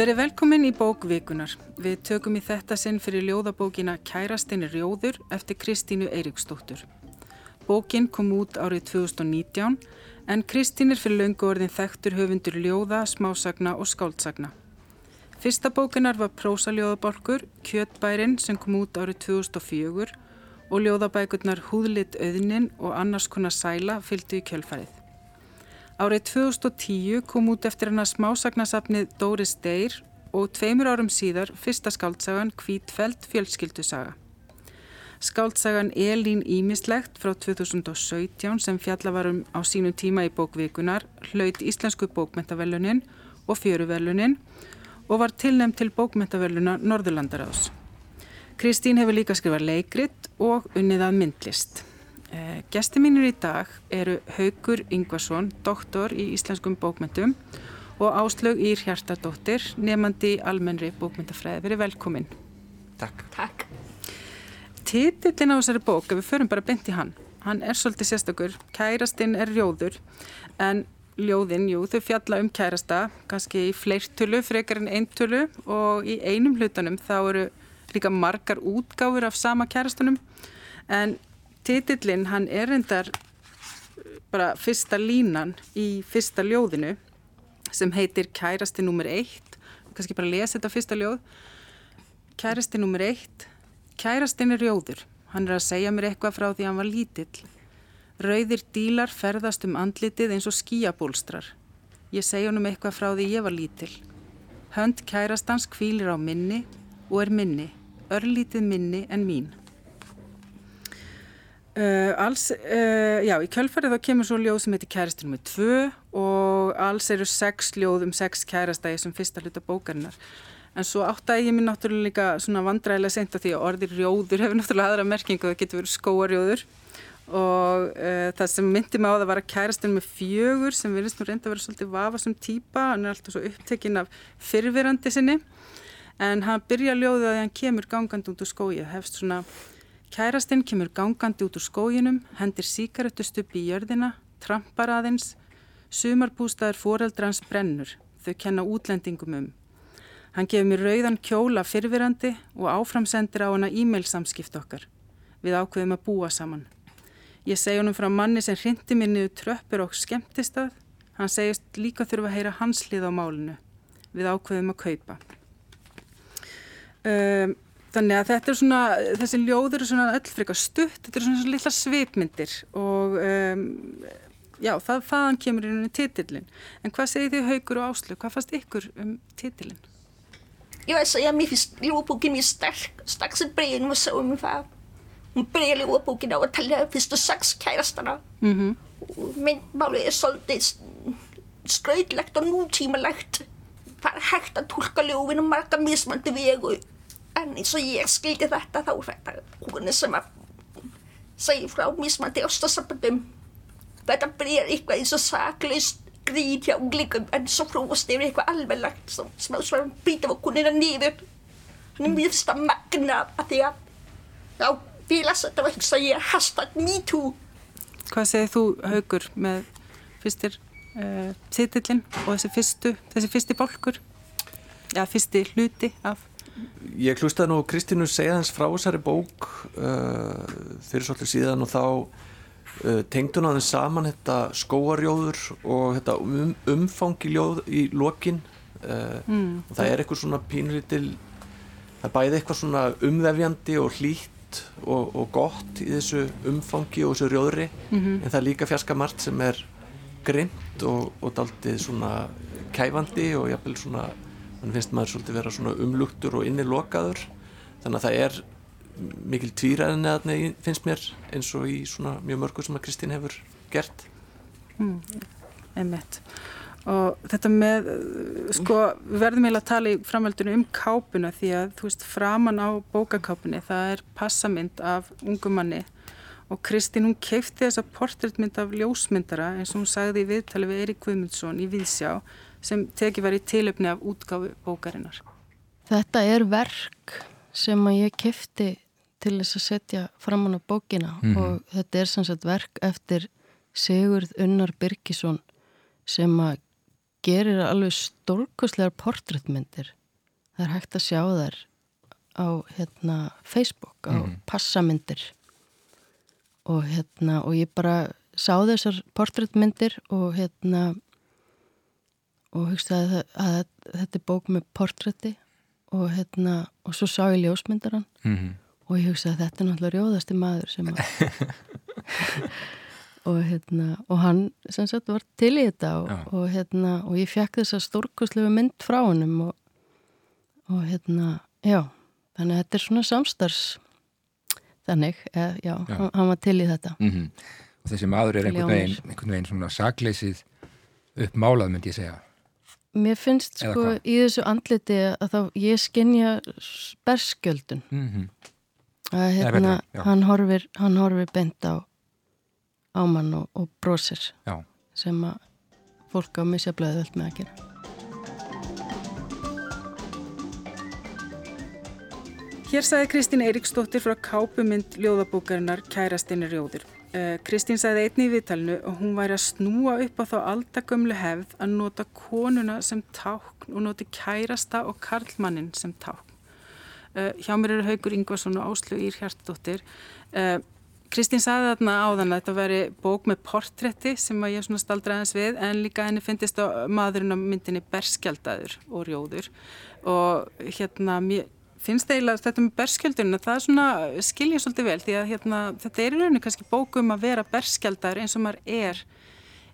Verið velkomin í bókvikunar. Við tökum í þetta sinn fyrir ljóðabókina Kærastinni Rjóður eftir Kristínu Eiríksdóttur. Bókin kom út árið 2019 en Kristín er fyrir löngu orðin þekktur höfundur ljóða, smásagna og skáldsagna. Fyrsta bókinar var prósaljóðaborkur Kjötbærin sem kom út árið 2004 og ljóðabækurnar Húðlitt auðnin og annars konar sæla fylgdu í kjölfarið. Árið 2010 kom út eftir hana smásagnasafnið Doris Deyr og tveimur árum síðar fyrsta skáldsagan Kvítfeld fjölskyldusaga. Skáldsagan Elín Ímislegt frá 2017 sem fjallavarum á sínum tíma í bókvikunar hlaut Íslensku bókmentavellunin og fjöruvellunin og var tilnæmt til bókmentavelluna Norðurlandaráðs. Kristín hefur líka skrifað leikrit og unnið að myndlist. Eh, Gesti mínir í dag eru Haugur Yngvason, doktor í íslenskum bókmyndum og Áslaug Ír Hjartardóttir, nefandi í almennri bókmyndafræði. Verið velkomin. Takk. Takk. Títillin á þessari bók, ef við förum bara beint í hann, hann er svolítið sérstakur, kærastinn er rjóður, en ljóðin, jú, þau fjalla um kærasta, kannski í fleirtölu, frekar en eintölu og í einum hlutanum þá eru líka margar útgáfur af sama kærastunum, en titillin hann er endar bara fyrsta línan í fyrsta ljóðinu sem heitir kærasti nummer eitt. Kannski bara lesa þetta fyrsta ljóð. Kærasti nummer eitt. Kærastin er rjóður. Hann er að segja mér eitthvað frá því hann var lítill. Rauðir dílar ferðast um andlitið eins og skíabólstrar ég segja honum eitthvað frá því ég var lítill. Hönd kærastans kvílir á minni og er minni örlítið minni en mín Uh, alls, uh, já, í kjölfarið þá kemur svo ljóð sem heitir kærastin með tvö og alls eru sex ljóð um sex kærastægi sem fyrsta hluta bókarinnar. En svo áttægi ég mér náttúrulega líka svona vandræðilega sent af því að orðir rjóður hefur náttúrulega aðra merkingu, það getur verið skóarjóður og uh, það sem myndi mig á það var að kærastin með fjögur sem verðist nú reynda að vera svolítið vafa sem týpa, hann er alltaf svo upptekinn af fyrfirandi sinni. En hann byrja ljóðið að hann kemur gangand út úr skóið, hefst svona Kærastinn kemur gangandi út úr skóginum, hendir síkaretustupp í jörðina, trampar aðeins, sumarbústaður foreldrans brennur, þau kenna útlendingum um. Hann gefur mér rauðan kjóla fyrfirandi og áframsendir á hana e-mail samskipt okkar. Við ákveðum að búa saman. Ég segi honum frá manni sem hrindi mér niður tröppur og skemmtistað. Hann segist líka þurfa að heyra hans hlið á málinu. Við ákveðum að kaupa. Um, Þannig að þetta er svona, þessi ljóður eru svona öll frekar stutt, þetta eru svona, svona lilla svipmyndir og um, já, það, þaðan kemur í rauninni titillin. En hvað segir þið Haugur og Áslu, hvað fannst ykkur um titillin? Jeg vil sige, at min levebogen er stærk, stærk som breven var så. Hun börjar levebogen av att tala första sex kærasterne. Mm -hmm. Men bara är så det skrøytlagt og nútímalagt. Það er hægt að tólka ljófin og marga mismandi vegu. En eins og ég skildi þetta þá er þetta húnni sem að segja frá mismandi ástasambandum. Þetta byrjar eitthvað eins og saklaust gríð hjá unglingum en svo fróðast yfir eitthvað alveglagt sem smá svona býta á konina niður. Hann er mjög stað magna að því að já, lasa þetta var hugsa ég hashtag MeToo. Hvað segir þú Haugur með fyrstir uh, titillin og þessi fyrstu, þessi fyrsti bólkur? Já, fyrsti hluti af Ég hlustaði nú Kristínu segja hans frá þessari bók uh, fyrir svolítið síðan og þá uh, tengd hún aðeins saman þetta skóarjóður og þetta um, umfangi ljóð í lokin uh, mm. og það er eitthvað svona pínlítil það er bæði eitthvað svona umvefjandi og hlýtt og, og gott í þessu umfangi og þessu rjóðri mm -hmm. en það er líka fjarska margt sem er grimt og, og daldið svona kæfandi og jafnvel svona þannig finnst maður svolítið vera svona umlugtur og innilokaður. Þannig að það er mikil tvíræðin eða finnst mér eins og í svona mjög mörgur sem að Kristín hefur gert. Mm, Einmitt. Og þetta með sko verðum eiginlega að tala í framveldinu um kápuna því að þú veist framan á bókakápunni það er passamynd af ungumanni og Kristín hún keifti þessa portréttmynd af ljósmyndara eins og hún sagði í viðtali við Eirik Guðmundsson í Víðsjá sem tekið í tilöfni af útgáfu bókarinnar. Þetta er verk sem að ég kefti til þess að setja framann á bókina mm -hmm. og þetta er sem sagt verk eftir Sigurð Unnar Birkisson sem að gerir alveg stórkoslegar portréttmyndir það er hægt að sjá þær á hérna, Facebook á mm. passamyndir og hérna og ég bara sá þessar portréttmyndir og hérna og hugsaði að, að, þetta er bók með portrétti og hérna og svo sá ég ljósmyndaran mm -hmm. og ég hugsaði að þetta er náttúrulega rjóðasti maður sem að og hérna og hann sem sagt var til í þetta og, og hérna og ég fekk þessa stórkuslegu mynd frá honum og, og hérna já, þannig að þetta er svona samstars þannig, eða, já, já. Hann, hann var til í þetta mm -hmm. og þessi maður er einhvern veginn, einhvern veginn svona sakleysið uppmálað myndi ég segja Mér finnst Eða sko hva? í þessu andliti að þá ég skinnja berskjöldun. Mm -hmm. að hérna betra, hann, horfir, hann horfir bent á ámann og, og brósir sem að fólk á misjaflaðið öll með að gera. Hér sagði Kristín Eiríksdóttir frá kápumynd ljóðabókarinnar Kærastinni Rjóður Uh, Kristín sagði einni í viðtalinu og hún væri að snúa upp á þá aldagömlu hefð að nota konuna sem tákn og noti kærasta og karlmannin sem tákn. Uh, hjá mér eru Haugur Ingvarsson og Áslu Ír Hjartdóttir. Uh, Kristín sagði þarna áðan að þetta veri bók með portrétti sem ég svona staldra aðeins við en líka henni finnist á maðurinn á myndinni berskjaldadur og rjóður og hérna mér finnst eiginlega þetta með berskjöldunum það er svona, skilja svolítið vel því að hérna, þetta er í rauninu kannski bókum að vera berskjaldar eins og maður er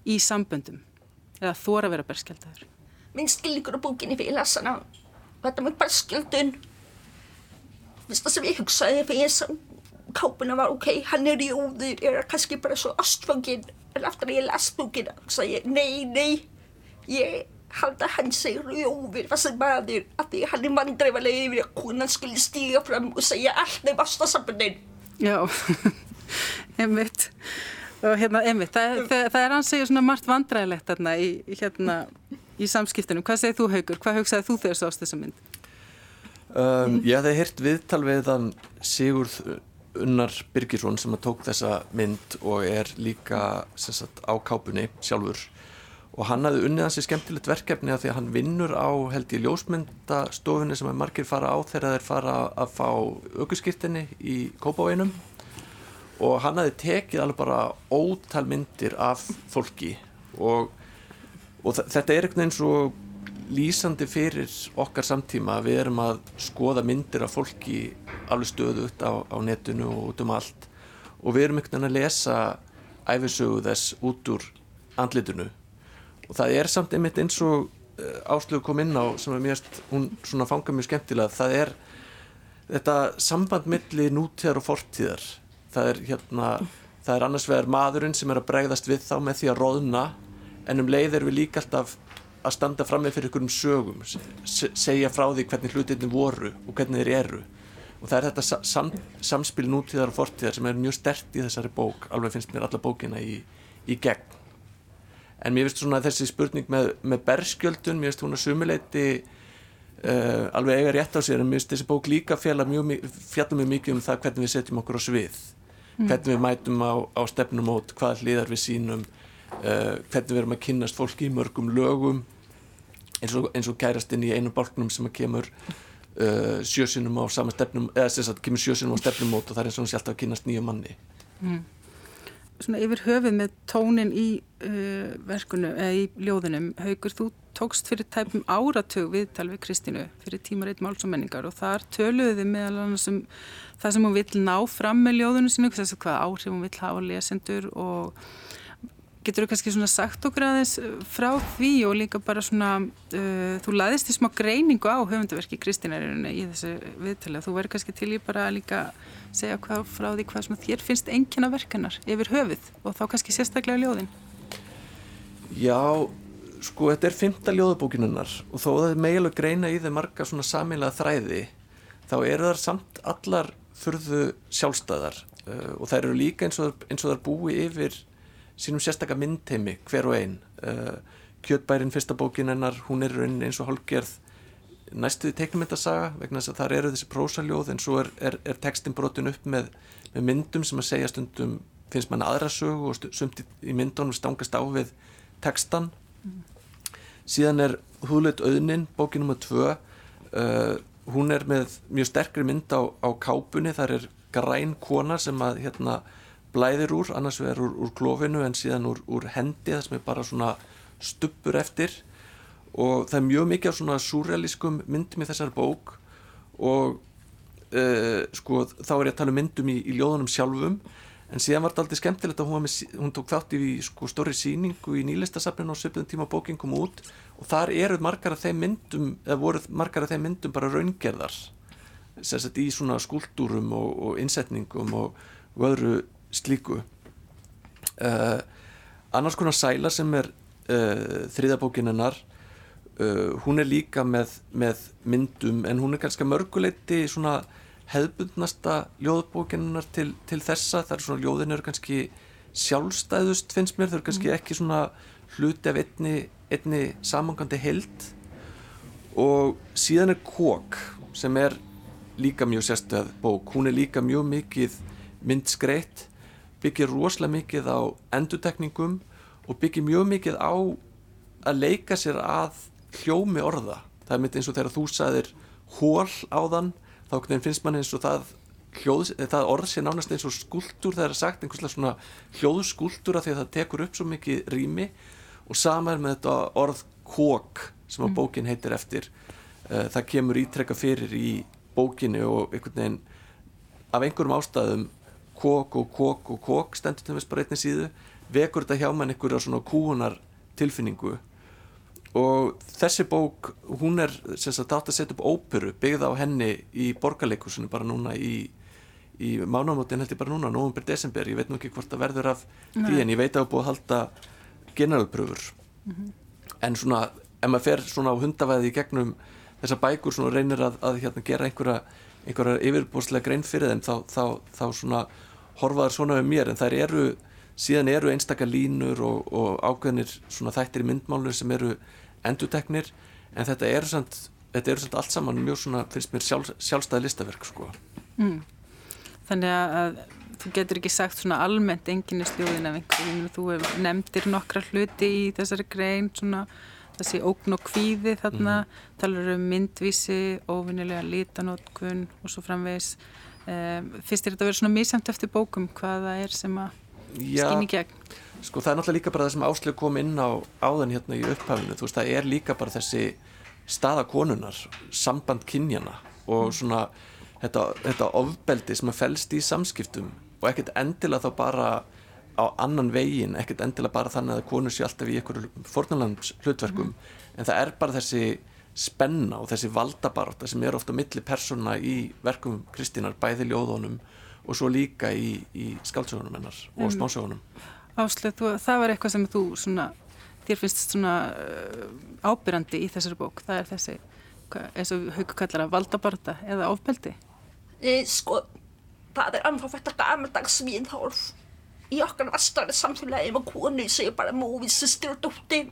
í samböndum eða þóra að vera berskjaldar Minn skilningur á bókinni fyrir lasana þetta með berskjöldun það sem ég hugsaði fyrir ég sem kápuna var ok, hann er í óður er kannski bara svo astfangin en aftur að ég las bókina sagði ég, nei, nei ég halda hann sig rjófir þessi maður að því hann er manndreifalega yfir að konan skulle stíga fram og segja allt nefn vastasambundin Já, einmitt. Og hérna einmitt það, það, það er hann segja svona margt vandræðilegt hérna í, hérna, í samskiptunum. Hvað segir þú Haugur, hvað hugsaði þú þegar þú ást þessa mynd? Um, ég hafði hirt viðtal við þann Sigurð Unnar Birgisson sem að tók þessa mynd og er líka sagt, á kápunni sjálfur og hann hafði unnið hansi skemmtilegt verkefni að því að hann vinnur á held í ljósmyndastofunni sem að margir fara á þegar þeir fara að fá aukurskirtinni í kópaveinum og hann hafði tekið alveg bara ótal myndir af fólki. Og, og þetta er einhvern veginn svo lýsandi fyrir okkar samtíma við erum að skoða myndir af fólki alveg stöðu út á, á netinu og út um allt. Og við erum einhvern veginn að lesa æfisögu þess út úr andlitinu og það er samt einmitt eins og eh, Áslögu kom inn á sem mjög, hún svona fanga mjög skemmtilega. Það er þetta samband milli nútíðar og fortíðar. Það er hérna það er annars vegar maðurinn sem er að bregðast við þá með því að róðna en um leið er við líka alltaf að standa fram með fyrir einhverjum sögum segja frá því hvernig hlutinni voru og hvernig þeir eru. Og það er þetta sam, samspil nútíðar og fortíðar sem er mjög stert í þessari bók alveg finnst mér alla bókina í, í gegn en mér finnst svona þessi spurning með, með berskjöldun, mér finnst hún að sumuleiti uh, eh, alveg eiga rétt á sér. En mér finnst þessi bók líka fjalla mjög, fjalla mjög mikið um það hvernig við setjum okkur á svið. Mm. hvernig við mætum á, á stefnumót hvaða hlýðar við sínum uh, hvernig við erum að kynast fólki í mörgum lögum. Eins og, eins og kærastinn í einu bálknum sem að kemur uh, sjösinum á sama stefnum eða sem sagt kemur sjösinum á stefnumót og það er eins og hún sé alltaf að kynast nýju manni. Mm svona yfir höfuð með tónin í uh, verkunu, eða í ljóðunum Haugur, þú tókst fyrir tæpum áratug viðtal við Kristínu fyrir tímaritt máls og menningar og þar töluðu þið meðal annars um það sem hún vill ná fram með ljóðunum sinu, þess að hvað áhrif hún vill hafa lesendur og Getur þú kannski svona sagt okkur aðeins uh, frá því og líka bara svona, uh, þú laðist í smá greiningu á höfundaverki Kristínarinnu í þessu viðtala. Þú verður kannski til í bara líka segja hvað frá því hvað svona þér finnst engina verkanar yfir höfuð og þá kannski sérstaklega ljóðin. Já, sko þetta er fymta ljóðabókinunnar og þó það er meigilega greina í þeim marga svona samilega þræði þá eru þar samt allar fyrðu sjálfstæðar uh, og þær eru líka og, eins og þar búi yfir sínum sérstakka myndteimi hver og einn uh, Kjötbærin fyrsta bókin hennar hún er eins og hálfgerð næstuði teiknumyndasaga vegna þess að þar eru þessi prósaljóð en svo er, er, er tekstin brotin upp með, með myndum sem að segja stundum finnst mann aðra sög og sumt í myndunum stangast á við tekstan mm. síðan er Húlit auðnin, bóki nr. 2 uh, hún er með mjög sterkri mynd á, á kápunni þar er græn kona sem að hérna blæðir úr, annars verður úr, úr klófinu en síðan úr, úr hendi það sem er bara svona stuppur eftir. Og það er mjög mikið af svona surrealískum myndum í þessari bók og uh, sko þá er ég að tala um myndum í, í ljóðunum sjálfum en síðan var þetta aldrei skemmtilegt að hún, með, hún tók þátt í sko stóri síningu í nýlistasafninu á söpjum tíma bókin kom út. Og þar eru margar af þeim myndum eða voru margar af þeim myndum bara raungerðar sérstaklega í svona skúltúrum og, og innsetningum og, og öðru slíku. Uh, annars konar sæla sem er uh, þriðabókinennar uh, hún er líka með, með myndum en hún er kannski mörguleiti svona hefðbundnasta ljóðbókinnar til, til þessa. Þar er svona ljóðin eru kannski sjálfstæðust finnst mér, þau eru kannski ekki svona hluti af einni, einni samangandi held og síðan er Kók sem er líka mjög sérstöð bók, hún er líka mjög mikið myndskreitt byggir rosalega mikið á endutekningum og byggir mjög mikið á að leika sér að hljómi orða. Það er myndið eins og þegar þú sagðir hól á þann þá finnst mann eins og það, hljóð, það orð sé nánast eins og skuldur það er sagt einhverslega svona hljóðskuldur af því að það tekur upp svo mikið rými. Og sama er með þetta orð kók sem að mm. bókin heitir eftir. Uh, það kemur ítrekka fyrir í bókinu og einhvern veginn af einhverjum ástæðum kók og kók og kók stendur til þess bara einni síðu vekur þetta hjá mann einhverja svona kúunar tilfinningu og þessi bók hún er sem sagt átt að setja upp óperu byggða á henni í borgarleikusinu bara núna í, í mánamótin held ég bara núna, november, desember ég veit nú ekki hvort það verður af Nei. því en ég veit að það er búið að halda generalpröfur mm -hmm. en svona ef maður fer svona á hundavæði í gegnum þessa bækur svona reynir að, að hérna, gera einhverja, einhverja yfirbúrslega grein fyrir þeim þá, þá, þá svona horfaður svona við mér en þær eru síðan eru einstakar línur og, og ákveðnir svona þættir í myndmálunum sem eru enduteknir en þetta eru samt, þetta eru samt allt saman mjög svona, finnst mér sjálf, sjálfstæði listaverk sko. Mm. Þannig að þú getur ekki sagt svona almennt enginnisljóðin af einhverjum, þú nefndir nokkra hluti í þessari grein svona þessi ógn og kvíði þarna mm. talar um myndvísi, óvinnilega lítanótkun og svo framvegs um, finnst þér þetta að vera svona mísamt eftir bókum hvaða er sem að skýni gegn? Sko það er náttúrulega líka bara það sem áslug kom inn á áðan hérna í upphafinu, þú veist það er líka bara þessi staðakonunar, samband kynjana og mm. svona þetta, þetta ofbeldi sem að fælst í samskiptum og ekkert endilega þá bara á annan vegin, ekkert endilega bara þannig að konu sé alltaf í einhverju fornalands hlutverkum, mm. en það er bara þessi spenna og þessi valdabarta sem er ofta milli persóna í verkum Kristínar, bæði ljóðunum og svo líka í, í skáldsögunum hennar og smásögunum Áslöð, það var eitthvað sem þú svona, þér finnst svona uh, ábyrrandi í þessari bók, það er þessi, eins og haugu kallar að valdabarta eða ofbeldi? E, sko, það er anfaf þetta gamaldags viðhorf í okkar vastari samfélagi með konu sem er bara móvið sýstir og dótti.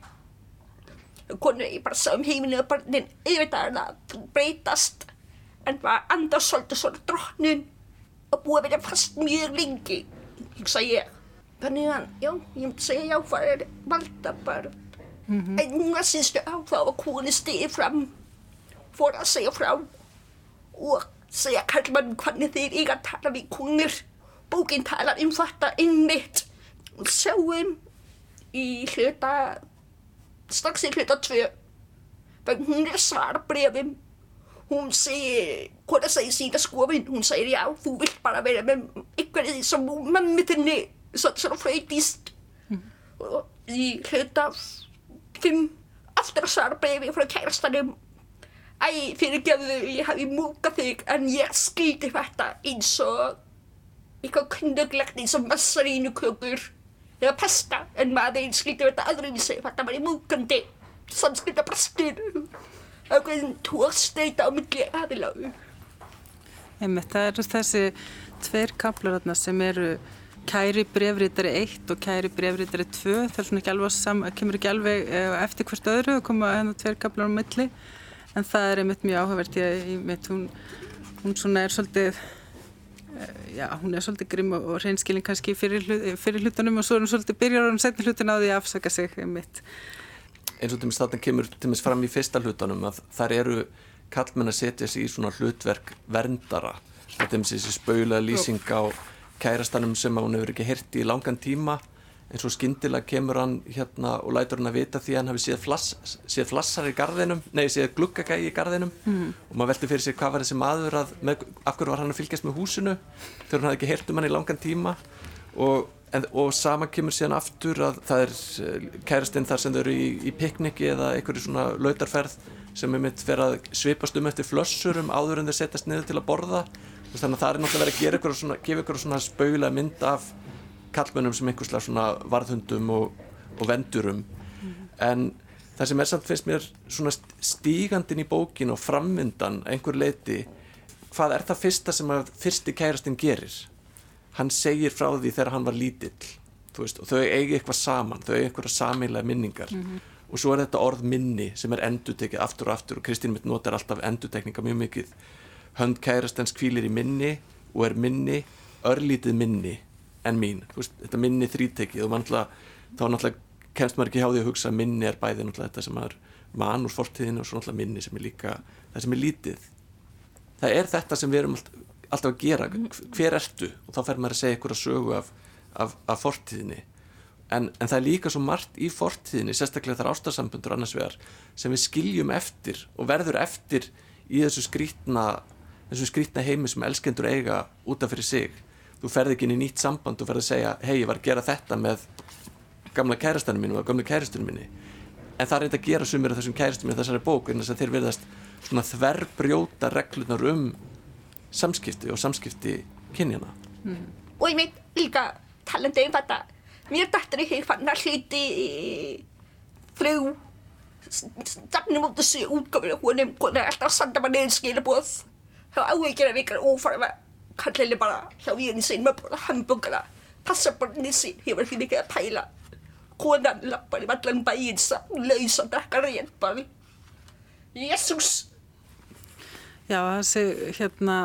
Konu er bara sá um heiminu og barnin yfir það breytast en var andar svolítið svona drotnin og búið að vera fast mjög lengi, hugsa ég. Þannig að, já, ég myndi segja já, það er valdabarn. Mm -hmm. En núna síðustu á þá var koni stegið fram for að segja frá og segja kallmann hvernig þeir eiga að tala við konur. Bókinn talar um þetta innmitt og sjáum í hluta, strax í hluta tvö, þannig hún er svara brefum. Hún segir, hvort að segja sína skofinn, hún segir já, þú vilt bara vera með því sem mammi þinni. Svona fröytist mm. og í hluta fimm aftur að svara brefi frá kærastanum. Æ, fyrirgefðu, ég hafi múkað þig en ég skildi þetta eins og eitthvað knuglegt eins og massarínu kökur eða pasta en maður skildi þetta aðrýðisig þetta var í múkandi samskilda brastur ákveðin tóksteita á milli aðiláðu Einmitt, það eru þessi tveir kaplar sem eru kæri brefritari 1 og kæri brefritari 2 það er svona ekki alveg saman, kemur ekki alveg eh, eftir hvert öðru og koma hennar tveir kaplar á milli. En það er einmitt mjög áhugavert ég, ég, hún, hún svona er svolítið já, hún er svolítið grimm og reynskilin kannski fyrir, fyrir hlutunum og svo er hún svolítið byrjar á hún setni hlutin á því að afsaka sig einmitt eins og til og með þarna kemur til og með fram í fyrsta hlutanum að þar eru kallmenn að setja sig í svona hlutverk verndara. Þetta er þessi spauðlega lýsing á kærastanum sem hún hefur ekki hirti í langan tíma en svo skindilega kemur hann hérna og lætur hann að vita því að hann hafi séð, flass, séð flassar í gardinum, nei séð gluggagægi í gardinum mm. og maður veldi fyrir sig hvað var þessi maður að, með, af hverju var hann að fylgjast með húsinu þegar hann hafi ekki hirt um hann í langan tíma? Og, en, og sama kemur síðan aftur að það er eh, kærastinn þar sem þau eru í, í pikniki eða einhverju svona lautarferð sem er mitt verið að svipast um eftir flössurum áður en þeir setjast niður til að borða. Þannig að það er náttúrulega að gera ykkur svona, gefa ykkur svona spauðlega mynd af kallmönnum sem einhverslega svona varðhundum og, og vendurum. Mm. en það sem er samt finnst mér svona stígandin í bókin og frammyndan einhver leiti hvað er það fyrsta sem að fyrsti kærastinn gerir? Hann segir frá því þegar hann var lítill veist, og þau eigi eitthvað saman þau eigi eitthvað sameilega minningar. Mm -hmm. og svo er þetta orð minni sem er endutekið aftur og aftur og Kristín mitt notar alltaf endutekninga mjög mikið. Hönd kærastens kvílir í minni og er minni örlítið minni en mín, veist, þetta minni þrítekið og mannlega, þá náttúrulega kemst maður ekki hjá því að hugsa að minni er bæði náttúrulega þetta sem er mann úr fortíðinu og svo náttúrulega minni sem er líka það sem er lítið. Það er þetta sem við erum alltaf að gera. Hver ertu? Og þá fer maður að segja ykkur að sögu af, af, af fortíðinni. En, en það er líka svo margt í fortíðinni sérstaklega þar ástarsambundur annars vegar sem við skiljum eftir og verður eftir í þessu skrítna þessu skrítna heimi sem elskendur eiga útaf fyrir sig þú ferð ekki inn í nýtt samband og ferð að segja hei ég var að gera þetta með gamla kærastanum mínu og gamla kærastunum mínu en það er eitthvað að gera sumir af þessum kærastum í þessari bók en þess að þeir verðast svona þverbrjóta reglunar um samskipti og samskipti kynjana mm. og ég meint líka talandi um þetta mér dættur ekki fann að hluti frú stafnum út þessu útgöfur og hún er alltaf að sanda maður neðin skilabóð þá áveikir að vikar ófara kallir bara ég sin með bara hambúrgara passa barni sín hefur því ekki að pæla konan lappar í allan bæinn laus drekka reynd bara Jésús Já, þessi hérna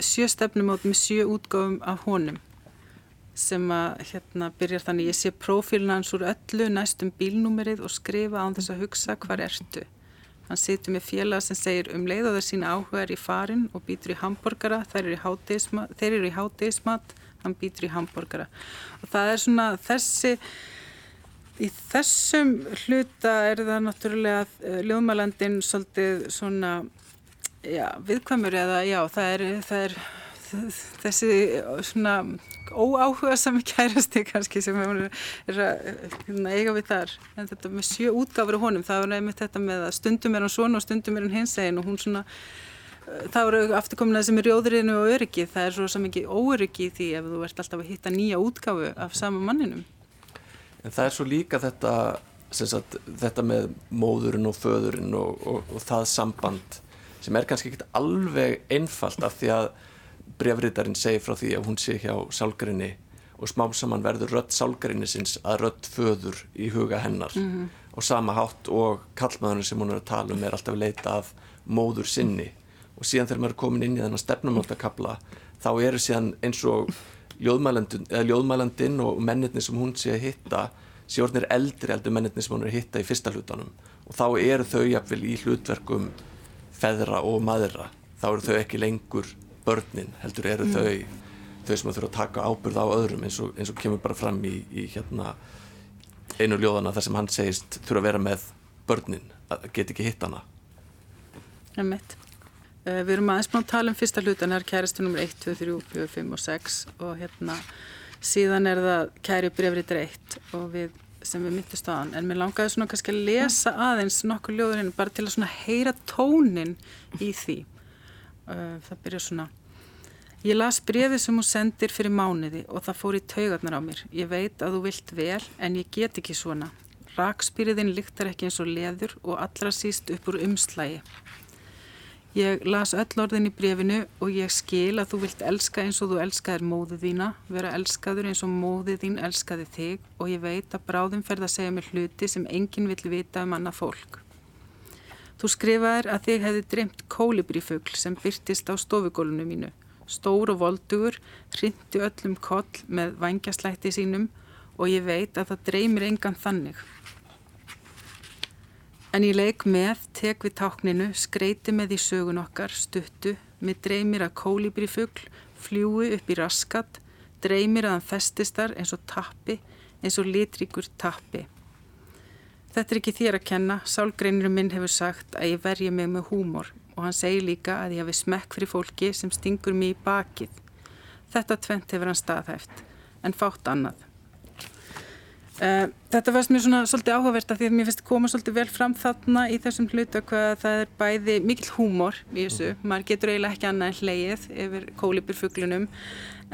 sjö stefnumót með sjö útgáfum af honum sem að hérna byrjar þannig ég sé prófíluna hans úr öllu næstum bílnúmerið og skrifa án þess að hugsa hvar ertu Hann situr með félag sem segir um leið og það sína áhugaður í farin og býtur í hambúrgara, þeir eru í hátegismat, hann býtur í hambúrgara. Og það er svona þessi, í þessum hluta er það náttúrulega uh, ljóðmælandin svolítið svona, já, viðkvæmur eða já, það er, það er þessi svona óáhuga sami kærasti kannski sem er að hérna, eiga við þar. En þetta með sjö útgáfur á honum það var nefnitt þetta með að stundum er hann svona og stundum er hann hins egin og hún svona eh, það voru afturkomin að sem er rjóðriðinu og öryggi. Það er svo ekki óöryggi því ef þú ert alltaf að hitta nýja útgáfu af sama manninum. En það er svo líka þetta sagt, þetta með móðurinn og föðurinn og, og, og það samband sem er kannski ekki alveg einfalt af því að brefriðarinn segi frá því að hún sé hjá sálgarinni og smám saman verður rött sálgarinni sinns að rött föður í huga hennar. Mm -hmm. og sama hátt og kallmaðurinn sem hún er að tala um er alltaf leita af móður sinni. Og síðan þegar maður er komin inn í þennan stefnumáttakabla þá eru síðan eins og ljóðmælandin og mennirni sem hún sé að hitta sé orðinir eldri eldur mennirni sem hún er að hitta í fyrsta hlutanum. Og þá eru þau jafnvel í hlutverkum feðra og maðra. Þá eru þau ekki lengur börnin heldur eru mm. þau þau sem þurfa að taka ábyrð á öðrum eins og, eins og kemur bara fram í, í hérna, einu ljóðana þar sem hann segist þurfa að vera með börnin að geta ekki hitt hana Það er mitt uh, Við erum aðeins búin að tala um fyrsta hlutan það er kæristu nr. 1, 2, 3, 4, 5 og 6 og hérna síðan er það kæri brefriðar 1 og við sem við myndist á hann en mér langaði svona kannski að lesa aðeins nokkur ljóðurinn bara til að svona heyra tónin í því það byrja svona Ég las brefið sem hún sendir fyrir mánuði og það fór í taugarnar á mér. Ég veit að þú vilt vel en ég get ekki svona. Rakspýriðin lyktar ekki eins og leður og allra síst upp úr umslægi. Ég las öll orðin í brefinu og ég skil að þú vilt elska eins og þú elskaðir móðið þína, vera elskaður eins og móðið þín elskaði þig og ég veit að bráðum ferð að segja mér hluti sem enginn vill vita um annað fólk. Þú skrifaðir að þig hefði dreymt kólibrífugl sem byrtist á stofugólunu mínu. Stór og voldugur, hrindi öllum koll með vangjaslætti sínum og ég veit að það dreymir engan þannig. En ég leik með, tek við tákninu, skreiti með í sögun okkar, stuttu, með dreymir að kólibri fuggl, fljúi upp í raskat, dreymir að hann festistar eins og tappi, eins og litríkur tappi. Þetta er ekki þér að kenna, sálgreinur minn hefur sagt að ég verji mig með húmor og hann segir líka að ég hafi smekk fyrir fólki sem stingur mér í bakið. Þetta tvent hefur hann staðhæft, en fátt annað. Uh, þetta fannst mér svona svolítið áhugavert að því að mér finnst koma svolítið vel fram þarna í þessum hlutu að það er bæði mikil húmor í þessu, mm. maður getur eiginlega ekki annað en hleið yfir kólipurfuglunum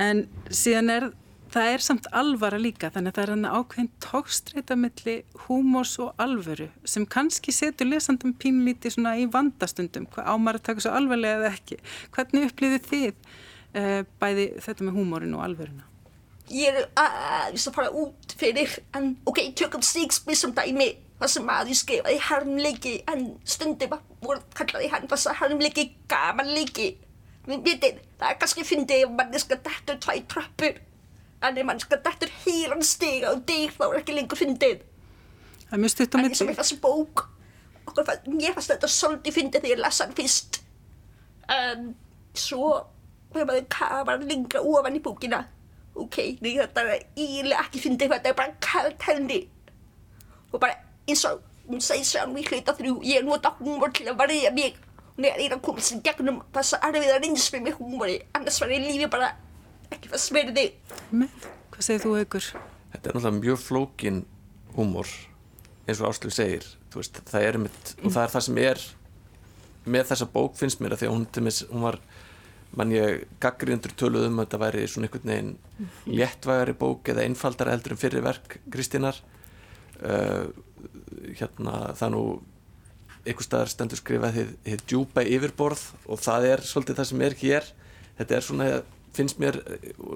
en síðan er það er samt alvara líka þannig að það er hann ákveðin tókstreita melli húmors og alvöru sem kannski setur lesandum pínlíti svona í vandastundum, hvað ámar að taka svo alvarlega eða ekki. Hvernig upplýðu þið uh, bæði þetta með húmorin og alvöruna? ég er aðeins að fara út fyrir en ok, tökum Shakespeare sem dæmi það sem aðeins skrifaði harmleiki en stundum voru kallaði hann þess að harmleiki gamanleiki við veitir, það er kannski fyndið ef manneska dættur tvæ tröppur en ef manneska dættur hýran stiga og deg þá er ekki lengur fyndið. Það en eins og með þessi bók. Okkur, ég fannst þetta svolítið fyndið þegar ég lasa hann fyrst. En svo þegar maður kafar lengra ofan í bókina. Ok, þetta er ílega ekki fyndið þetta er bara kallt henni. Og bara eins og hún segir sér við hluta þrjú, ég nota húmor til að varja mig. Hún er að koma sér gegnum þess að erfiða reynsmi með húmori. Annars var ég lífi bara ekki fyrir smerði Hvað segir þú aukur? Þetta er náttúrulega mjög flókin húmor eins og Áslug segir. Veist, það er mitt, og það er það sem er með þessa bók finnst mér að því að hún, hún var mann ég gaggrindur töluð um að þetta væri svona einhvern veginn léttvægari bók eða einfaldara eldur en fyrir verk Kristínar. Uh, hérna það nú einhver staðar stendur skrifað hér djúpa yfirborð og það er svolítið það sem er hér. Þetta er svona, finnst mér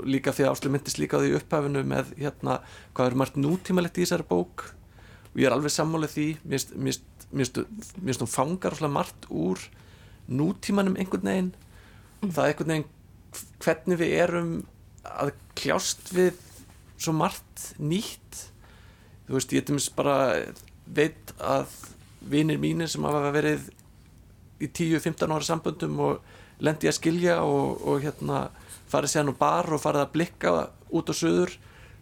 líka því að Áslu myndist líka á því upphafinu með hérna, hvað er margt nútímalegt í þessari bók. Og ég er alveg sammálið því mér finnst hún fangar margt úr nútímanum einhvern veginn. Það er einhvern veginn hvernig við erum að kljást við svo margt nýtt. Þú veist, ég bara veit að vinir mínir sem hafa verið í 10-15 ára samböndum og lendi að skilja og, og hérna farið sér nú bar og farið að blikka út á söður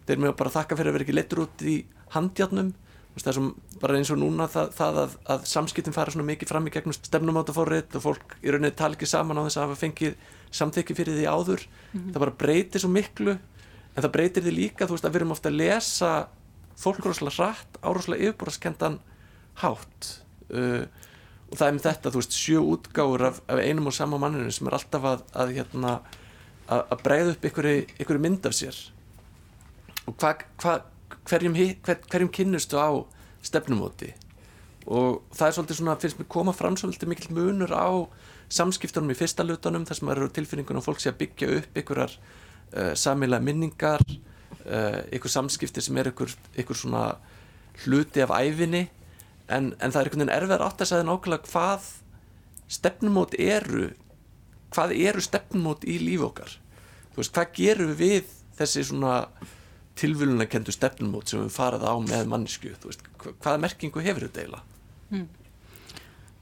þeir mér bara þakka fyrir að vera ekki letur út í handjarnum það er svona bara eins og núna það, það að, að samskiptin fara svona mikið fram í gegnum stefnumátafórið og fólk í rauninni tala ekki saman á þess að hafa fengið samþykki fyrir því áður. Mm -hmm. það bara breytir svo miklu en það breytir því líka, þú veist, að við erum ofta að lesa fólk rosalega rætt ároslega yfirbúraskendan hátt. Uh, og það er með þetta, þú veist, sjö útgáður af, af einum og sama manninu sem er alltaf að, að hérna að, breyða upp einhverju mynd af sér. Og hvað hva, hverjum, hver, hverjum kynnustu á stefnumóti? Og það er svolítið svona, finnst mér koma fram svolítið mikil munur á samskiptunum í fyrsta lutanum þar sem eru tilfinningun og fólk sé að byggja upp einhverjar uh, samilega minningar uh, einhver samskipti sem er einhver, einhver svona hluti af æfinni en, en það er einhvern veginn erfiðar átt að segja nákvæmlega hvað stefnumót eru hvað eru stefnumót í líf okkar þú veist, hvað gerum við þessi svona tilvölunakendu stefnumót sem við farað á með mannsku hvaða merkingu hefur þetta eiginlega mm.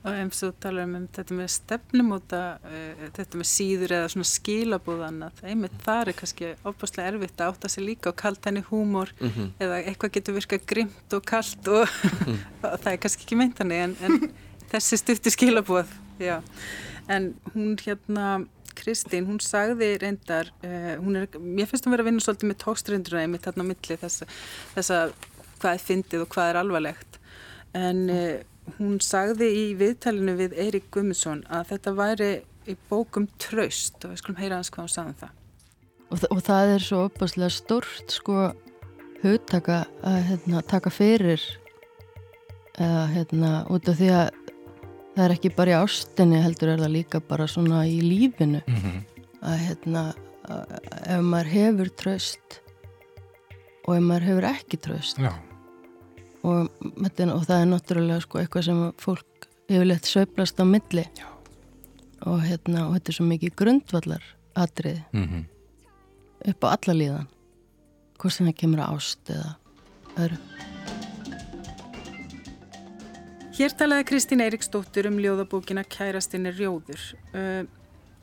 og eins og tala um þetta með stefnumóta uh, þetta með síður eða svona skilabúðan að einmitt þar er kannski opaslega erfitt að átta sig líka og kallt henni húmor mm -hmm. eða eitthvað getur virkað grimt og kallt og, mm. og það er kannski ekki meint hannig en, en þessi stufti skilabúð já. En hún hérna Kristín, hún sagði reyndar, uh, hún er, mér finnst hún verið að vinna svolítið með tókströndurna einmitt þarna á milli þess að hvað er fyndið og hvað er alvarlegt en uh, hún sagði í viðtælinu við Eirik Gummiðsson að þetta væri í bókum traust og við skulum heyra hans hvað hún sagði um það. Og, og það er svo opaslega stort sko hugtaka að hérna, taka fyrir eða hérna út af því að það er ekki bara í ástinni heldur er það líka bara svona í lífinu mm -hmm. að hérna að ef maður hefur tröst og ef maður hefur ekki tröst og, og það er náttúrulega sko eitthvað sem fólk yfirleitt söiblast á milli Já. og hérna og þetta er svo mikið grundvallar atrið mm -hmm. upp á alla líðan hvort sem það kemur ást eða öðru Hér talaði Kristín Eiríksdóttir um ljóðabókina Kærastinn er rjóður. Uh,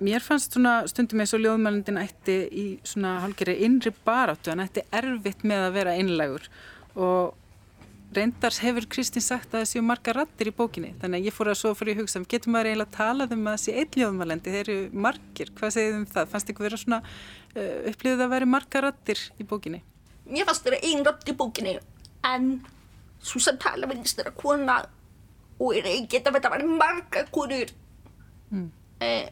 mér fannst svona stundum eins og ljóðmælundin ætti í svona halgeri innri baráttu, hann ætti erfitt með að vera einlegur og reyndars hefur Kristín sagt að það séu marga rattir í bókinni, þannig að ég fór að svo fyrir að hugsa, getur maður eiginlega að tala um að það sé einn ljóðmælendi, þeir eru margir, hvað segir þið um það? Fannst ykkur vera svona uh, upplýðuð að vera marga rattir í bókinni? Mér fannst það einn ratt í bókinni, en svo sem tala finnst þeirra kona og er ekki að vera marga konur. Mm. eh,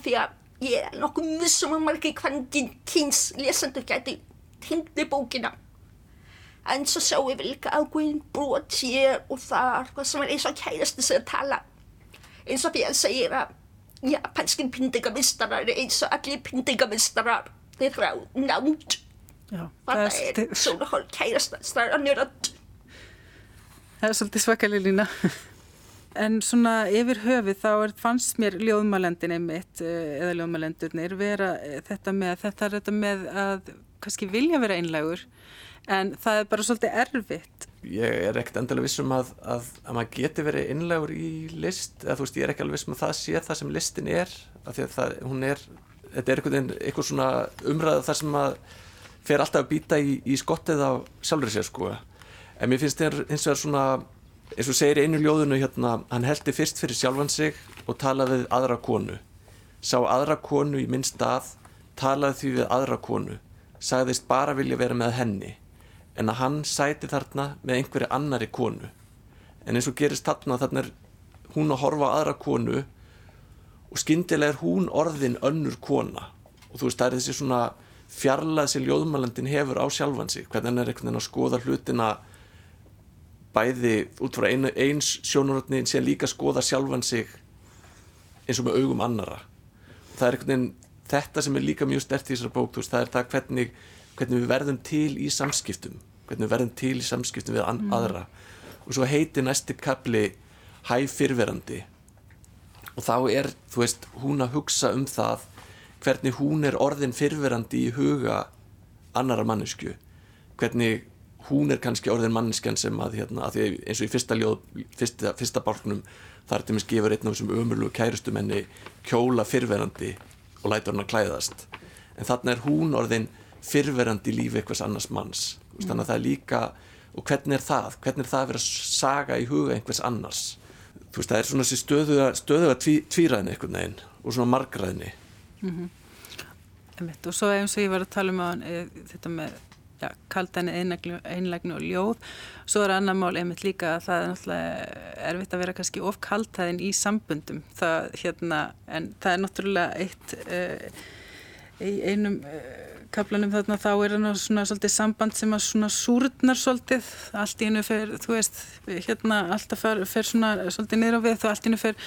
því að ég er nokkuð vissum að margir hvernig kynns lesendur geti tengdi bókina. En svo sjáum við líka ákveðin brot hér og þar sem er eins og kærastu sig að tala. Eins og því að segja að japanskinn pindingamistarar er eins og allir pindingamistarar. Þeir frá nánd. Það er svona hálf annir að Það er svolítið svakalig lína En svona yfir höfið þá er, fannst mér ljóðmælendin einmitt eh, eða ljóðmælendurnir vera eh, þetta með, þetta er þetta með að kannski vilja vera einlegur en það er bara svolítið erfitt. Ég er ekkert endalega vissum að, að, að maður geti verið einlegur í list eða þú veist ég er ekki alveg vissum að það sé það sem listin er af því að það, hún er, þetta er eitthvað svona umræða þar sem að fer alltaf að býta í, í skottið á sjálfur sér sko en mér finnst þetta eins og það er svona eins og segir einu ljóðunu hérna hann heldi fyrst fyrir sjálfan sig og talaði við aðra konu. Sá aðra konu í minn stað talaði því við aðra konu sagðist bara vilja vera með henni en að hann sæti þarna með einhverju annari konu. En eins og gerist þarna þarna er hún að horfa á aðra konu og skyndilega er hún orðin önnur kona. Og þú veist það er þessi svona fjarlað sem ljóðmælandin hefur á sjálfan sig hvernig hann er einhvern veginn að skoða hlutina bæði út frá einu, eins sjónurotni sem líka skoða sjálfan sig eins og með augum annara og það er einhvern veginn þetta sem er líka mjög stert í þessar bók veist, það er það hvernig, hvernig við verðum til í samskiptum hvernig við verðum til í samskiptum við mm. aðra. Og svo heiti næsti kapli hæg fyrverandi og þá er þú veist hún að hugsa um það hvernig hún er orðin fyrverandi í huga annara mannesku hvernig hún er kannski orðin manneskjan sem að, hérna, að eins og í fyrsta fyrsta, fyrsta bálknum þar til minnst gefur einn af þessum ömurlu kærustu menni kjóla fyrverandi og lætur hann að klæðast. En þannig er hún orðin fyrverandi lífi eitthvað annars manns. Mm. þannig að það er líka, og hvernig er það? Hvernig er það að vera að saga í huga einhvers annars? Þú veist það er svona stöðuga, stöðuga tví, tvíræðin einhvern veginn og svona margræðinni mm -hmm. og svo eins og ég var að tala um á e, þetta með ja, kaldan einlegnu og ljóð. Svo er annar mál einmitt líka að það er náttúrulega erfitt að vera kannski of kaltæðin í sambundum það, hérna, en það er náttúrulega eitt uh, í einum uh, kaplanum þarna þá er það svona svolítið samband sem að svona súrnar svolítið, allt í hennu fer þú veist, hérna alltaf fer, fer svona svolítið niður á við, þú allt í hennu fer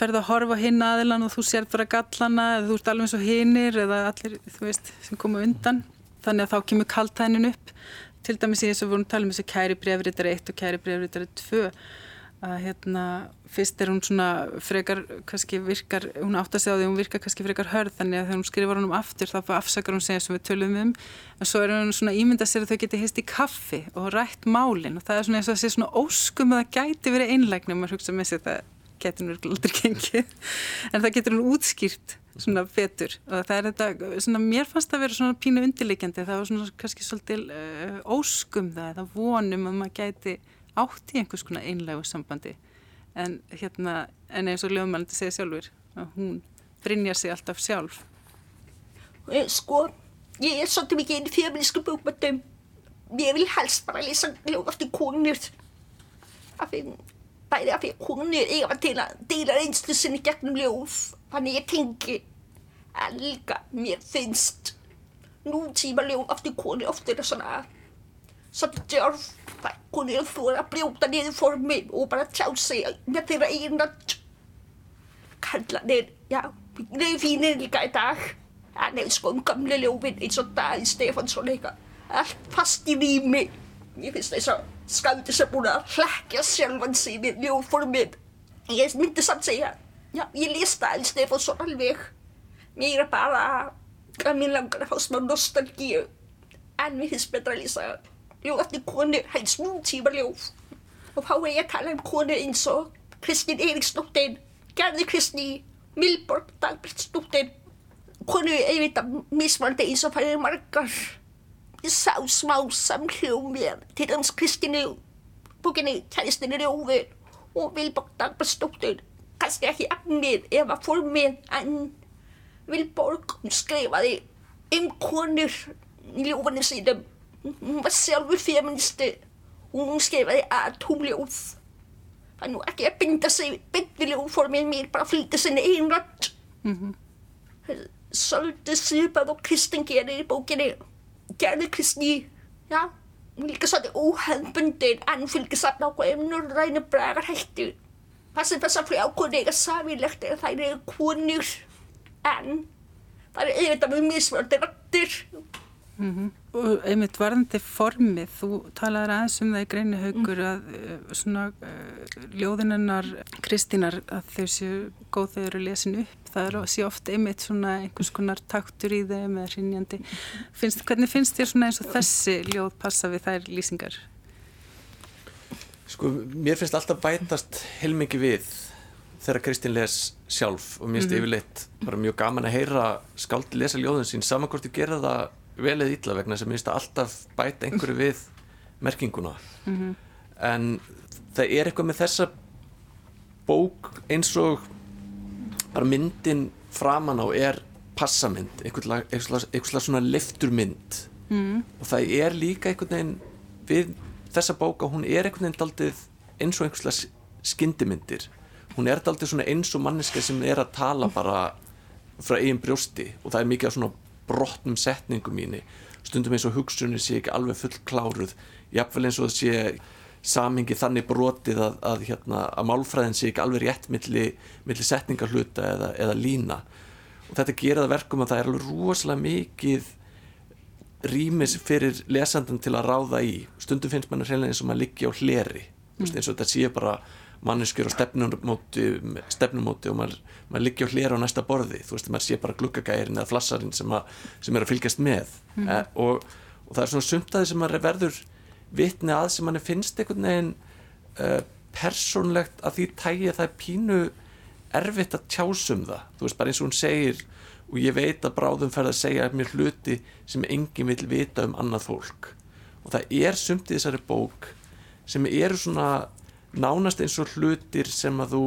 ferð að horfa hinn aðilan og þú sér bara gallana eða þú ert alveg eins og hinnir eða allir, þú veist, sem koma undan þannig að þá kemur kaltænin upp. Til dæmis í þess að við vorum að tala um þessi kæri brefritari 1 og kæri brefritari 2 að hérna fyrst er hún svona frekar kannski virkar, hún átt að segja á því hún virkar kannski frekar hörð þannig að þegar hún skrifar hún um aftur þá afsakar hún segja sem við tölum um. En svo er hún svona ímyndað sér að þau geti hist í kaffi og rætt málin. Og það er svona eins og að sé svona óskum að það gæti verið einlægni og maður hugsa með sér það getur hún aldrei gengið. En það getur hún útskýrt svona betur og það er þetta, svona mér fannst að vera svona pínu undirleikjandi, það var svona kannski svolítil uh, óskum það það vonum að maður gæti átt í einhvers konar einlegu sambandi. En hérna, en eins og lögumælandi segja sjálfur, að hún brinjar sig alltaf sjálf. Eh, Sko, ég er svolítið mikið einn fjöfninsku búkmöndum ég vil helst bara lesa lög eftir konur. Af því bæði af því konur eiga til að deila einslu sinni gegnum ljóð. Þannig ég tengi að líka mér finnst. Nútíma ljóð aftur koni ofta er það svona. Svona djörf það er koni að þú er að brjóta niður formi og bara tjá sig með þeirra einat kallanir, já, þeir er fínir líka í dag. En eða sko um gamle ljófin eins og Daði Stefansson eitthvað allt fast í rými. Ég finnst þess að skauti sem búin að hlekja sjálfan sig við ljóðformin ég myndi samt segja Já, ég líst það alls nefn og svo alveg. Mér er bara að mér langar að fá smá nostalgíu. En mér finnst betra að lýsa ljóð eftir konu, hægst nútíma ljóð. og þá er ég að tala um konur eins og Kristín Eiríksdóttir, Gerði Kristný, Milborg Dagbjörnsdóttir, konur auðvitað mismandi eins og það eru margar. Ég sá smá samhljóð með til dæmis Kristínu, bókinni Kæristinni Rjóður og Milborg Dagbjörnsdóttir, kannski ekki agnir eða formið en Vilborg skrifaði um konur í ljófanum sínum. Hún var sjálfur feministi og hún skrifaði atomljóð. Það er nú ekki að binda sig byggviljóformið mér, bara fylgja sinni einrætt. Mm -hmm. Svolítið svipað og Kristinn gerir í bókinni. Gerði Kristni, já, hún líka svolítið óhefbundin en fylgja samt ákveðum norræna bragarhættu. Það sem þessar frjákonur eiga samilegt er að þær eru konur en það er auðvitað með mismörndi rættir. Mm -hmm. Og einmitt varðandi formið, þú talaður aðeins um það í greinu haugur að uh, svona uh, ljóðinennar Kristínar að þau séu góð þegar eru lesin upp, það er sé oft einmitt svona einhvers konar taktur í þeim eða hrinjandi. Finnst, hvernig finnst þér svona eins og þessi ljóð passa við þær lýsingar? Sko, mér finnst alltaf bætast heilmikið við þegar Kristín les sjálf og mér finnst mm -hmm. yfirleitt bara mjög gaman að heyra skáldi lesa ljóðin sín saman hvort þú gera það vel eða illa vegna sem ég finnst að alltaf bæta einhverju við merkinguna mm -hmm. en það er eitthvað með þessa bók eins og bara myndin framan á er passamynd eitthvað svona lifturmynd mm. og það er líka einhvern veginn við þessa bóka hún er einhvern veginn daldið eins og einhverslega skyndimyndir hún er daldið svona eins og manneska sem er að tala bara frá eigin brjósti og það er mikið svona brotnum setningum mínu stundum eins og hugsunni sé ekki alveg full kláruð jafnvel eins og það sé samingi þannig brotið að, að, hérna, að málfræðin sé ekki alveg rétt milli, milli setningarhluta eða, eða lína. Og þetta gera það verkum að það er alveg rosalega mikið rýmis fyrir lesandan til að ráða í. Stundum finnst mann reynilega eins og maður liggi á hleri. Mm. eins og þetta sé bara manneskjur á stefnumóti, stefnumóti og maður, maður liggja á hlera á næsta borði. Þú veist, maður sé bara glukkagærin eða flassarinn sem, sem er að fylgjast með. Mm. eh, og, og það er svona sumtaði sem maður verður vitni að sem manni finnst einhvern veginn uh, persónlegt að því tægi að það er pínu erfitt að tjásum það. Þú veist, bara eins og hún segir og ég veit að bráðum fer að segja mér hluti sem enginn vil vita um annað fólk. Og það er sumt í þessari bók sem eru svona nánast eins og hlutir sem að þú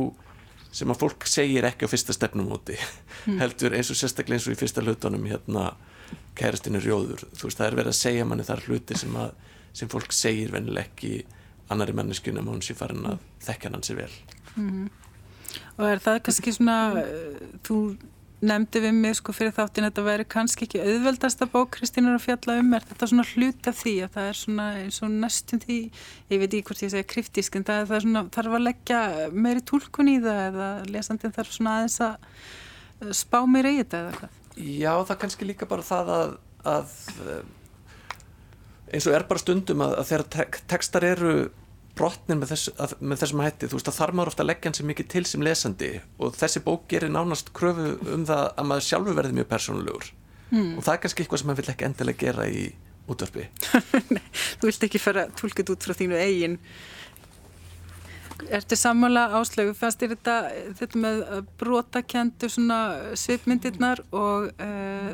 sem að fólk segir ekki á fyrsta stefnumóti mm. heldur eins og sérstaklega eins og í fyrsta hlutunum hérna kærastinu rjóður, þú veist það er verið að segja manni þar hluti sem að sem fólk segir venileg ekki annari menneskunum og hún sé farin að þekkja hann sér vel mm. Og er það kannski svona þú nefndi við mig sko fyrir þáttin að þetta væri kannski ekki auðveldasta bók Kristínar að fjalla um. Er þetta svona hlut af því að það er svona eins og næstum því ég veit ekki hvort ég segja kryptísk en það, það svona, þarf að leggja meiri tólkun í það eða lesandin þarf svona aðeins að spá meira í þetta eða hvað? Já það kannski líka bara það að, að eins og er bara stundum að, að þegar tek, tekstar eru brotnin með, þess, að, með þessum hætti. Þú veist að þar maður ofta leggja hans mikið til sem lesandi og þessi bók gerir nánast kröfu um það að maður sjálfur verði mjög persónulegur. Mm. og það er kannski eitthvað sem maður vil ekki endilega gera í útvarpi. Nei, þú vilt ekki fara tólkið út frá þínu eigin. Ertu sammála áslögu fannst þér þetta, þetta með brotakendu svona svipmyndirnar og uh,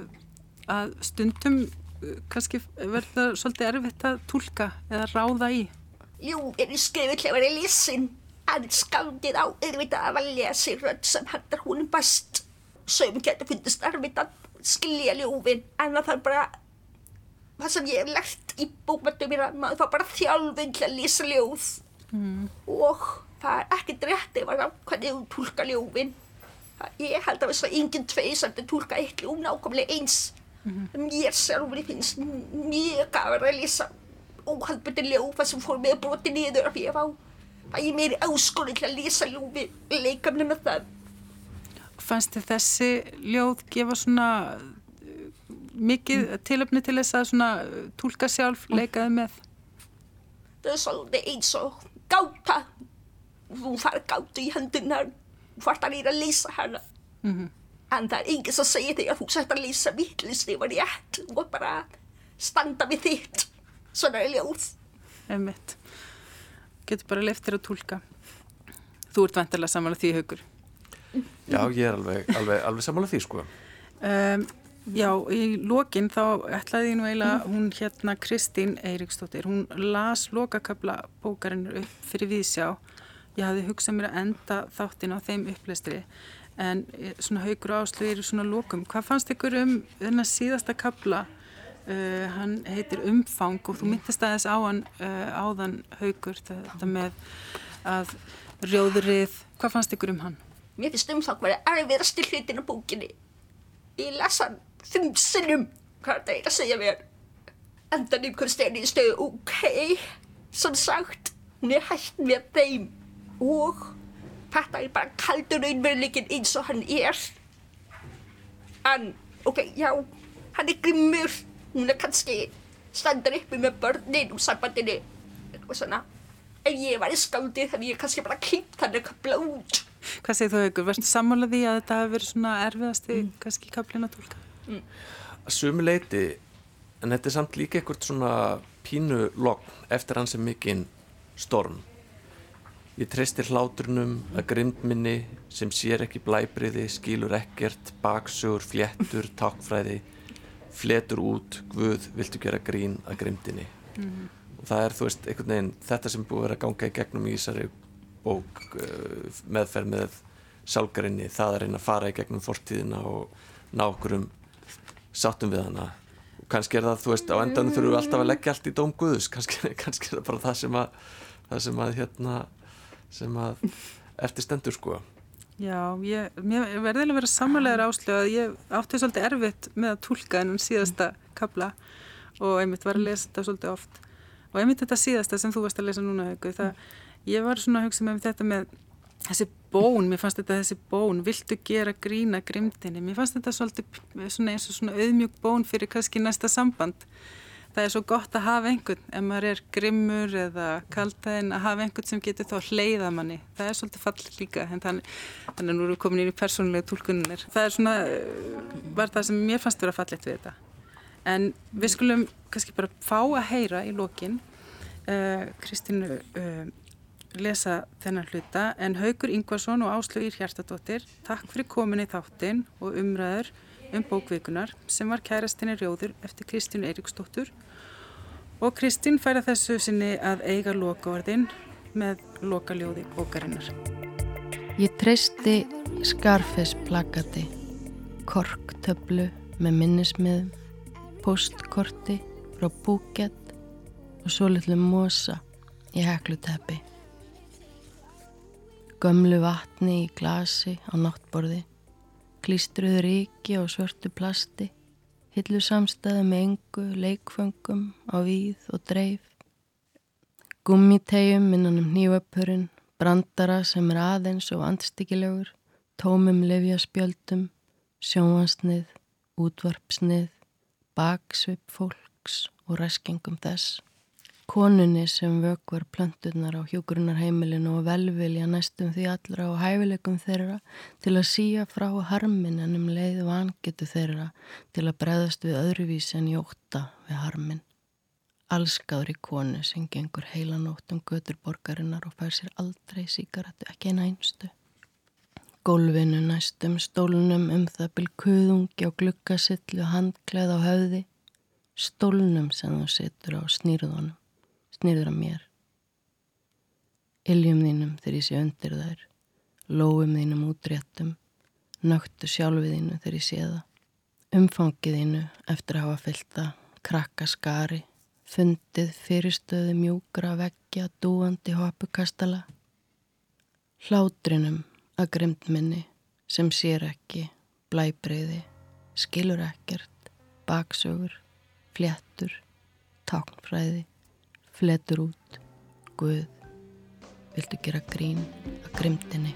að stundum uh, kannski verður svolítið erfitt að tólka eða ráða í Að vera lesin. En skaldið á auðvitað að valja sér rödd sem hættar húnum best. Sögum getur fundist erfitt að skilja ljófin, en það er bara það sem ég hef lært í bókmöndum mér að maður fá bara þjálfinn til að lesa ljóð. Mm. Og það er ekkert rétt ef að hvernig þú tólka ljófin. Ég held að þess að enginn tvei sem þetta tólka eitt ljóf nákvæmlega eins. Mm. Mér sjálfur finnst mjög gafur að lesa óhalbundin ljófa sem fór með broti niður af ég fá að ég meiri áskorinn til að lesa ljófi leika með það Fannst þið þessi ljóð gefa svona mikið mm. tilöfni til þess að svona tólka sjálf leikaði með? Það er svolítið eins og gáta. Þú far gáta í hendunar þú fart að lýra að lýsa hana. Mm -hmm. en það er engið sem segir þig að þú sætt að lýsa vittlist yfir rétt. Og bara standa við þitt svona er ljóð Einmitt. getur bara leiftir að tólka. Þú ert vantilega samanlega því haugur. Já, ég er alveg, alveg, alveg samanlega því sko. Um, já, í lokin þá ætlaði ég nú eiginlega, hún hérna Kristín Eiríksdóttir, hún las lokakabla bókarinn upp fyrir viðsjá. Ég hafði hugsað mér að enda þáttin á þeim upplestri en eh, svona haugur áslu eru svona lokum. Hvað fannst ykkur um þennan síðasta kabla? Uh, hann heitir Umfang og þú myndist aðeins á hann uh, áðan haugur þetta með að rjóðrið, hvað fannst ykkur um hann? Mér finnst umfang verið erfiðasti hlutin á bókinni. Ég lasa hann fimm sinnum hvað það er að segja mér. Endan ykkur stefni í stöðu, ok, sem sagt, hún er hægt með þeim og þetta er bara kaldur raunveruleikin eins og hann er. En, ok, já, hann er grimmur, hún er kannski standar uppi með börnin og sambandinni, eitthvað svona. Ef ég var í skáldið þannig ég kannski bara kýpt hann eitthvað blóð. Hvað segir þú ykkur? Verður því að þetta hefur verið svona erfiðasti mm. kannski kaplina tólka? Mm. Sumi leiti, en þetta er samt líka eitthvað svona pínu logn eftir hans er mikinn storm. Ég treystir hlátrunum að grindminni sem sér ekki blæbriði, skilur ekkert, baksugur, fléttur, takkfræði, fletur út, guð, viltu gera grín að grindinni. Mm. Og það er, þú veist, einhvern veginn þetta sem búið að vera að ganga í gegnum í þessari bók uh, meðferð með sálgarinni, það er einn að fara í gegnum fortíðina og ná okkur um sátum við hana og kannski er það, þú veist, á endanum þurfum við alltaf að leggja allt í dóm Guðus, kannski, kannski er það bara það sem að, það sem að hérna, sem að eftir stendur sko Já, ég, mér verðilega verið samanlegar áslög að ég átti svolítið erfitt með að tólka ennum síðasta kabla og einmitt var að lesa þetta svolítið oft. Og einmitt þetta síðasta sem þú varst að lesa núna það, ég var svona að hugsa með þetta með þessi bón, mér fannst þetta þessi bón viltu gera grína grimdini mér fannst þetta svolítið svona eins og svona auðmjög bón fyrir kannski næsta samband það er svo gott að hafa einhvern ef maður er grimmur eða kaltaðinn að hafa einhvern sem getur þá hleyða manni. Það er svolítið fallið líka þannig, þannig að nú erum við komin inn í persónulega tólkunir það er svona, var það sem mér fannst vera fallið við þetta. En við skulum kannski bara fá að heyra í lokin uh, Kristínu uh, lesa þennan hluta. En Haugur Ingvarsson og Áslögir Hjartadóttir takk fyrir komin í þáttin og umræður um bókvikunar sem var kærastinni Rjóður eftir Kristínu Eiríksdóttur og Kristín færa þessu sinni að eiga lokavarðin með lokaljóði bókarinnar. Ég treysti skarfes plakati, korktöflu með minnismiðum, postkorti frá búkett og svo litlu mosa í hekluteppi gömlu vatni í glasi á náttborði, klístruður ríki á svörtu plasti, hillu samstæðu með engu, leikföngum á víð og dreif, gummitegjum innan um nývapurinn, brandara sem er aðeins og andstikilegur, tómum lefjaspjöldum, sjóansnið, útvarpsnið, baksvip fólks og reskingum þess konunni sem vökvar plönturnar á hjókurunarheimilinu og velvilja næstum því allra og hæfileikum þeirra til að síja frá harmin en um leið vangetu þeirra til að breðast við öðruvísi en jóta við harmin. Allskáðri konu sem gengur heilanótt um göturborgarinnar og fær sér aldrei síkaratu, ekki eina einstu. Gólfinu næstum stólnum um það bylkuðungi á glukkasillu handkleð á höfði, stólnum sem þú setur á snýrðunum snýður að mér. Iljum þínum þegar ég sé undir þær, lóum þínum útréttum, nögtu sjálfið þínu þegar ég sé það, umfangið þínu eftir að hafa fylta, krakka skari, fundið fyrirstöðu mjúkra veggja, dúandi hoppukastala, hlátrinum að grimt minni sem sér ekki, blæbreyði, skilur ekkert, baksögur, fléttur, táknfræði, fletur út. Guð viltu gera grín að grimtinni